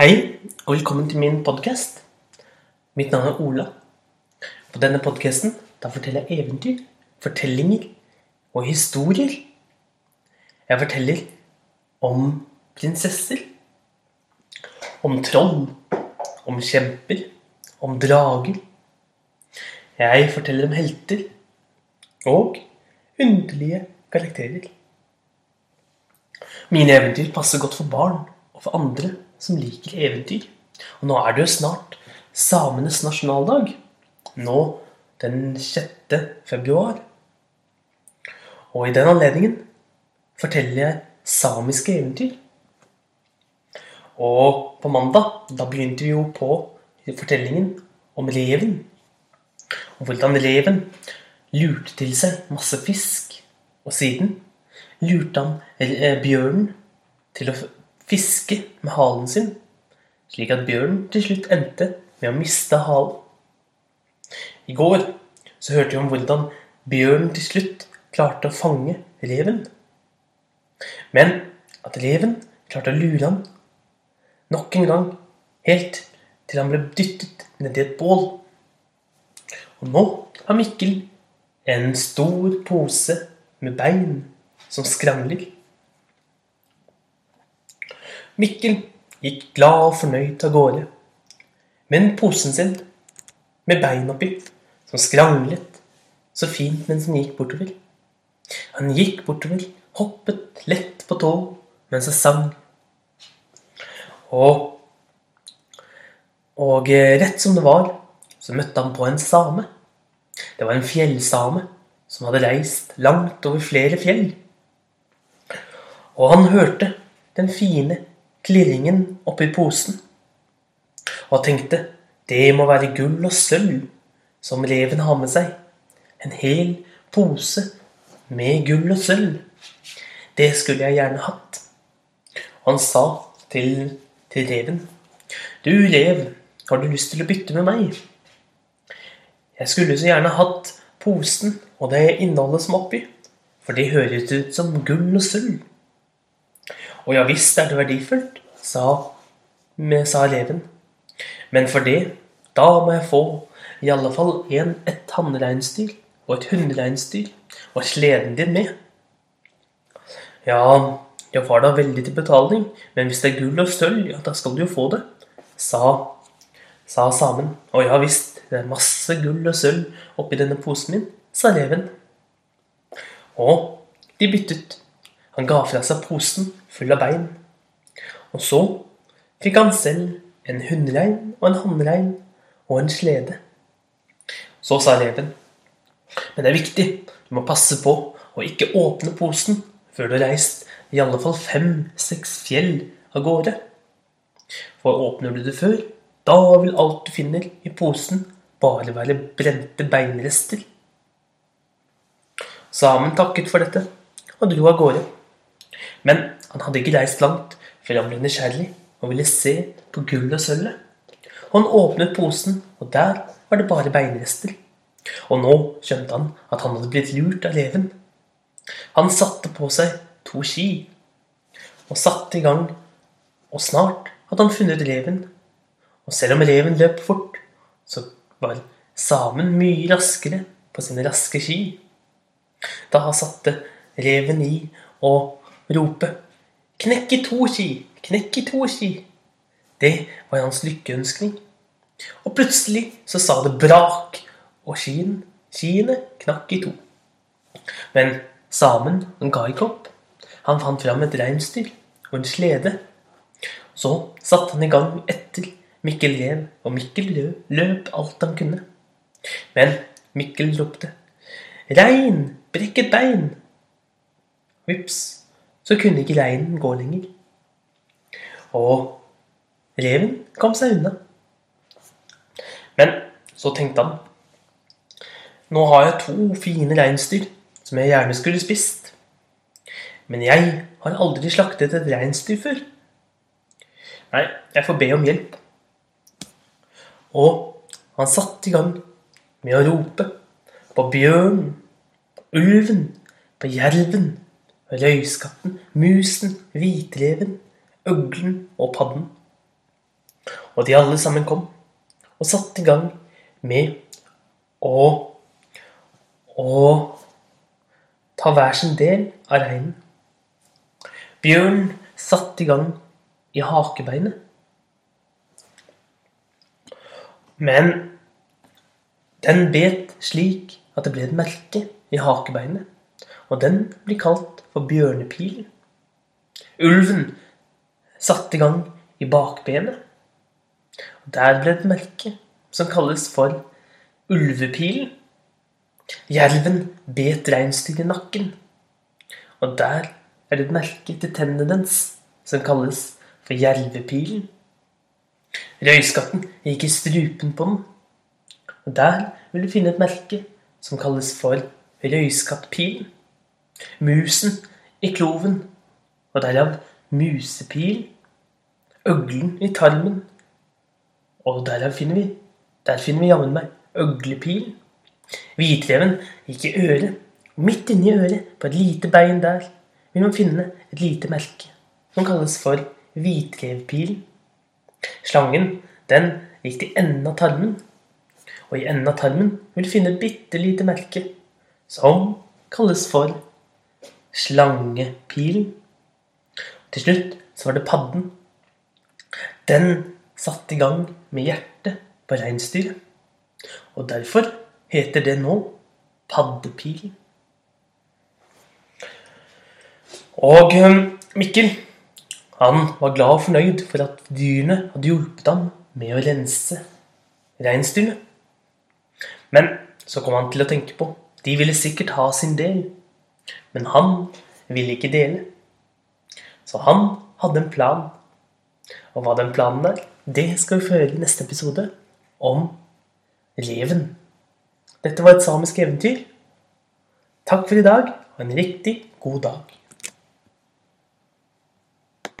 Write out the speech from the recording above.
Hei, og velkommen til min podkast. Mitt navn er Ola. På denne podkasten forteller jeg eventyr, fortellinger og historier. Jeg forteller om prinsesser, om troll, om kjemper, om drager. Jeg forteller om helter og underlige karakterer. Mine eventyr passer godt for barn og for andre som liker eventyr. Og nå er det jo snart samenes nasjonaldag. Nå den 6. februar. Og i den anledningen forteller jeg samiske eventyr. Og på mandag da begynte vi jo på fortellingen om reven. Og hvordan reven lurte til seg masse fisk. Og siden lurte han eh, bjørnen til å fiske med halen sin, slik at bjørnen til slutt endte med å miste halen. I går så hørte vi om hvordan bjørnen til slutt klarte å fange reven. Men at reven klarte å lure han nok en gang, helt til han ble dyttet nedi et bål. Og nå har Mikkel en stor pose med bein som skrangler. Mikkel gikk glad og fornøyd av gårde Men posen sin med bein oppi, som skranglet så fint mens han gikk bortover. Han gikk bortover, hoppet lett på tå mens han sang. Og, og rett som det var, så møtte han på en same. Det var en fjellsame som hadde reist langt over flere fjell. Og han hørte den fine klirringen oppi posen, og tenkte det må være gull og sølv som reven har med seg. En hel pose med gull og sølv. Det skulle jeg gjerne hatt. Han sa til, til reven, du rev, har du lyst til å bytte med meg? Jeg skulle så gjerne hatt posen og det innholdet som oppi, for det høres ut som gull og sølv. Og ja visst er det verdifullt, sa, sa eleven. Men for det, da må jeg få i alle fall en, et hannreinsdyr og et hundereinsdyr og sleden din med. Ja, jeg var da veldig til betaling, men hvis det er gull og sølv, ja, da skal du jo få det, sa, sa samen. Og ja visst, det er masse gull og sølv oppi denne posen min, sa reven. Og de byttet. Han ga fra seg posen full av bein. Og så fikk han selv en hunnrein og en hannrein og en slede. Så sa reven. Men det er viktig, du må passe på å ikke åpne posen før du har reist i alle fall fem-seks fjell av gårde. For åpner du det før, da vil alt du finner i posen bare være brente beinrester. Samen takket for dette og dro av gårde. Men han hadde ikke reist langt før han ble nysgjerrig og ville se på gullet og sølvet. Han åpnet posen, og der var det bare beinrester. Og nå skjønte han at han hadde blitt lurt av reven. Han satte på seg to ski og satte i gang, og snart hadde han funnet reven. Og selv om reven løp fort, så var samen mye raskere på sine raske ski. Da satte reven i å rope 'Knekk i to ski! Knekk i to ski!' Det var hans lykkeønskning. Og plutselig så sa det brak, og skien, skiene knakk i to. Men samen han ga ikke opp. Han fant fram et reinsdyr og en slede. Så satte han i gang etter Mikkel rev, og Mikkel løp alt han kunne. Men Mikkel ropte 'Rein! Brekket bein!' Vips, så kunne ikke reinen gå lenger. Og reven kom seg unna. Men så tenkte han Nå har jeg to fine reinsdyr som jeg gjerne skulle spist. Men jeg har aldri slaktet et reinsdyr før. Nei, jeg får be om hjelp. Og han satte i gang med å rope på bjørnen, ulven, på jerven, røyskatten, musen, hvitreven, øglen og padden. Og de alle sammen kom og satte i gang med å å ta hver sin del av reinen. Bjørnen satte i gang i hakebeinet. Men den bet slik at det ble et merke i hakebeinet, og den blir kalt for bjørnepilen. Ulven satte i gang i bakbenet. Og der ble det et merke som kalles for ulvepilen. Jerven bet reinsdyret i nakken, og der er det et merke til tennene dens som kalles for jervepilen. Røyskatten gikk i strupen på den, og der vil du finne et merke som kalles for røyskattpilen. Musen i kloven, og derav musepil. Øglen i tarmen, og derav finner vi der finner vi jammen meg øglepil. Hvitreven gikk i øret. og Midt inni øret, på et lite bein der, vil man finne et lite merke som kalles for hvitrevpilen. Slangen den gikk til enden av tarmen, og i enden av tarmen vil du finne et bitte lite merke som kalles for slangepilen. Til slutt så var det padden. Den satte i gang med hjertet på reinsdyret. Og derfor heter det nå paddepilen. Og eh, Mikkel han var glad og fornøyd for at dyrene hadde hjulpet ham med å rense reinsdyrene. Men så kom han til å tenke på de ville sikkert ha sin del, men han ville ikke dele. Så han hadde en plan. Og hva den planen er, det skal vi få høre i neste episode om reven. Dette var et samisk eventyr. Takk for i dag, og en riktig god dag.